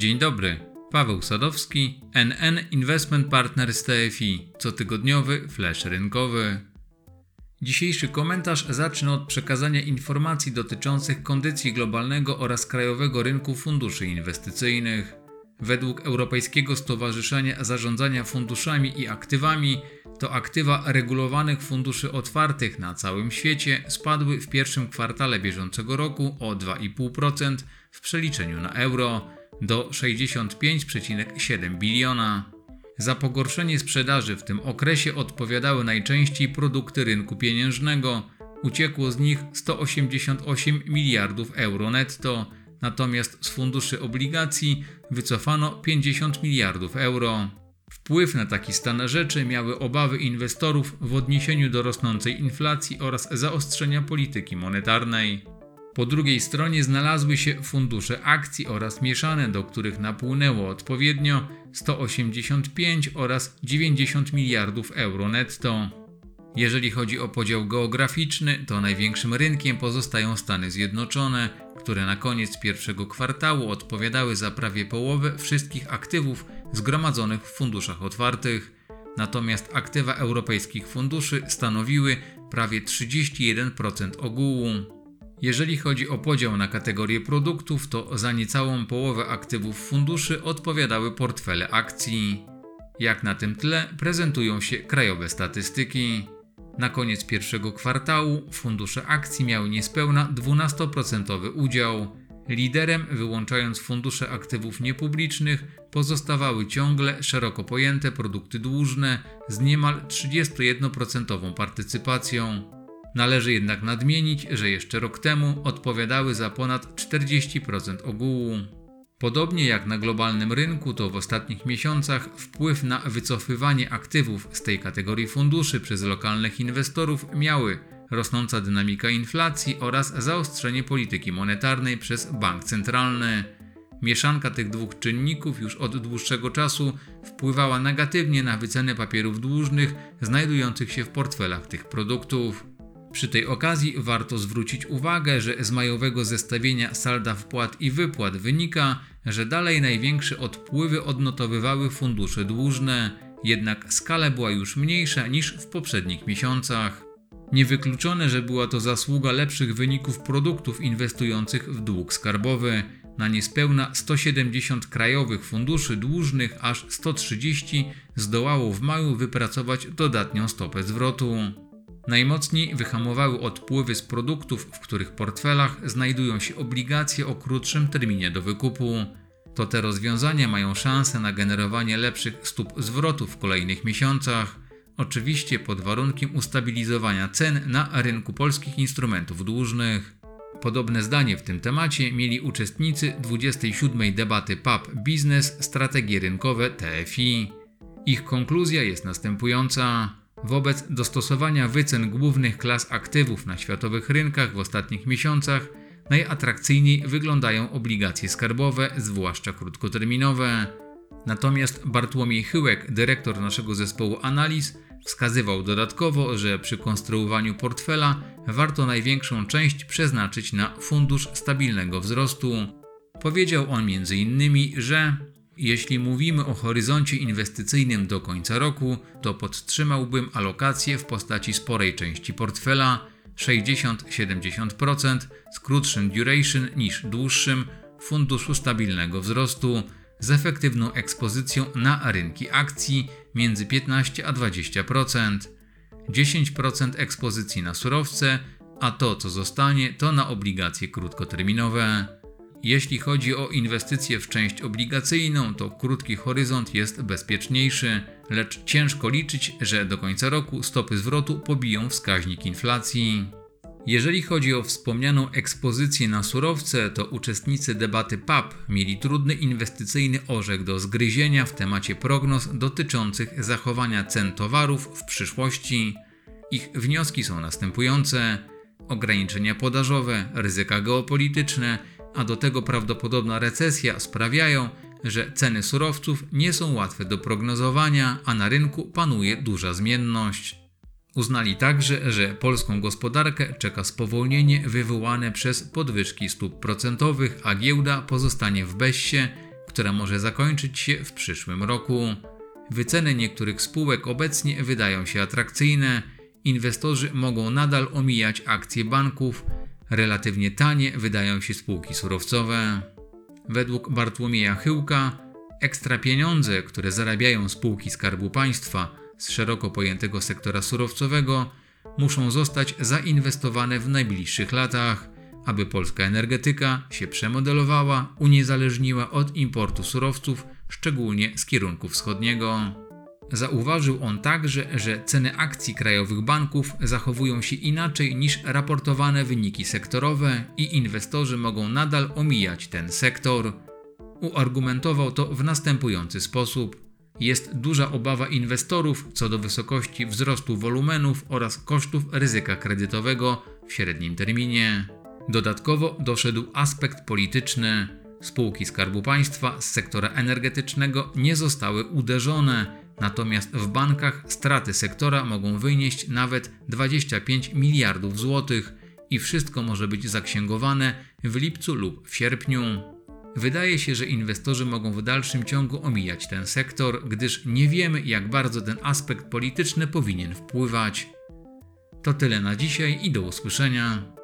Dzień dobry, Paweł Sadowski, NN Investment Partners TFI, cotygodniowy flash rynkowy. Dzisiejszy komentarz zacznę od przekazania informacji dotyczących kondycji globalnego oraz krajowego rynku funduszy inwestycyjnych. Według Europejskiego Stowarzyszenia Zarządzania Funduszami i Aktywami, to aktywa regulowanych funduszy otwartych na całym świecie spadły w pierwszym kwartale bieżącego roku o 2,5% w przeliczeniu na euro do 65,7 biliona. Za pogorszenie sprzedaży w tym okresie odpowiadały najczęściej produkty rynku pieniężnego. Uciekło z nich 188 miliardów euro netto, natomiast z funduszy obligacji wycofano 50 miliardów euro. Wpływ na taki stan rzeczy miały obawy inwestorów w odniesieniu do rosnącej inflacji oraz zaostrzenia polityki monetarnej. Po drugiej stronie znalazły się fundusze akcji oraz mieszane, do których napłynęło odpowiednio 185 oraz 90 miliardów euro netto. Jeżeli chodzi o podział geograficzny, to największym rynkiem pozostają Stany Zjednoczone, które na koniec pierwszego kwartału odpowiadały za prawie połowę wszystkich aktywów zgromadzonych w funduszach otwartych. Natomiast aktywa europejskich funduszy stanowiły prawie 31% ogółu. Jeżeli chodzi o podział na kategorie produktów, to za niecałą połowę aktywów funduszy odpowiadały portfele akcji. Jak na tym tle prezentują się krajowe statystyki. Na koniec pierwszego kwartału fundusze akcji miały niespełna 12% udział. Liderem, wyłączając fundusze aktywów niepublicznych, pozostawały ciągle szeroko pojęte produkty dłużne z niemal 31% partycypacją. Należy jednak nadmienić, że jeszcze rok temu odpowiadały za ponad 40% ogółu. Podobnie jak na globalnym rynku, to w ostatnich miesiącach wpływ na wycofywanie aktywów z tej kategorii funduszy przez lokalnych inwestorów miały rosnąca dynamika inflacji oraz zaostrzenie polityki monetarnej przez bank centralny. Mieszanka tych dwóch czynników już od dłuższego czasu wpływała negatywnie na wycenę papierów dłużnych znajdujących się w portfelach tych produktów. Przy tej okazji warto zwrócić uwagę, że z majowego zestawienia salda wpłat i wypłat wynika, że dalej największe odpływy odnotowywały fundusze dłużne, jednak skala była już mniejsza niż w poprzednich miesiącach. Niewykluczone, że była to zasługa lepszych wyników produktów inwestujących w dług skarbowy. Na niespełna 170 krajowych funduszy dłużnych aż 130 zdołało w maju wypracować dodatnią stopę zwrotu. Najmocniej wyhamowały odpływy z produktów, w których portfelach znajdują się obligacje o krótszym terminie do wykupu. To te rozwiązania mają szansę na generowanie lepszych stóp zwrotu w kolejnych miesiącach, oczywiście pod warunkiem ustabilizowania cen na rynku polskich instrumentów dłużnych. Podobne zdanie w tym temacie mieli uczestnicy 27. debaty PAP Biznes Strategie Rynkowe TFI. Ich konkluzja jest następująca. Wobec dostosowania wycen głównych klas aktywów na światowych rynkach w ostatnich miesiącach najatrakcyjniej wyglądają obligacje skarbowe, zwłaszcza krótkoterminowe. Natomiast Bartłomiej Chyłek, dyrektor naszego zespołu analiz, wskazywał dodatkowo, że przy konstruowaniu portfela warto największą część przeznaczyć na fundusz stabilnego wzrostu. Powiedział on m.in., że jeśli mówimy o horyzoncie inwestycyjnym do końca roku, to podtrzymałbym alokację w postaci sporej części portfela 60-70% z krótszym duration niż dłuższym funduszu stabilnego wzrostu z efektywną ekspozycją na rynki akcji między 15 a 20%, 10% ekspozycji na surowce, a to co zostanie to na obligacje krótkoterminowe. Jeśli chodzi o inwestycje w część obligacyjną, to krótki horyzont jest bezpieczniejszy, lecz ciężko liczyć, że do końca roku stopy zwrotu pobiją wskaźnik inflacji. Jeżeli chodzi o wspomnianą ekspozycję na surowce, to uczestnicy debaty PAP mieli trudny inwestycyjny orzech do zgryzienia w temacie prognoz dotyczących zachowania cen towarów w przyszłości. Ich wnioski są następujące: ograniczenia podażowe, ryzyka geopolityczne a do tego prawdopodobna recesja sprawiają, że ceny surowców nie są łatwe do prognozowania, a na rynku panuje duża zmienność. Uznali także, że polską gospodarkę czeka spowolnienie wywołane przez podwyżki stóp procentowych, a giełda pozostanie w bezsie, która może zakończyć się w przyszłym roku. Wyceny niektórych spółek obecnie wydają się atrakcyjne, inwestorzy mogą nadal omijać akcje banków, relatywnie tanie wydają się spółki surowcowe. Według Bartłomieja Chyłka, ekstra pieniądze, które zarabiają spółki Skarbu Państwa z szeroko pojętego sektora surowcowego, muszą zostać zainwestowane w najbliższych latach, aby polska energetyka się przemodelowała, uniezależniła od importu surowców, szczególnie z kierunku wschodniego. Zauważył on także, że ceny akcji krajowych banków zachowują się inaczej niż raportowane wyniki sektorowe i inwestorzy mogą nadal omijać ten sektor. Uargumentował to w następujący sposób. Jest duża obawa inwestorów co do wysokości wzrostu wolumenów oraz kosztów ryzyka kredytowego w średnim terminie. Dodatkowo doszedł aspekt polityczny. Spółki Skarbu Państwa z sektora energetycznego nie zostały uderzone, natomiast w bankach straty sektora mogą wynieść nawet 25 miliardów złotych i wszystko może być zaksięgowane w lipcu lub w sierpniu. Wydaje się, że inwestorzy mogą w dalszym ciągu omijać ten sektor, gdyż nie wiemy, jak bardzo ten aspekt polityczny powinien wpływać. To tyle na dzisiaj i do usłyszenia.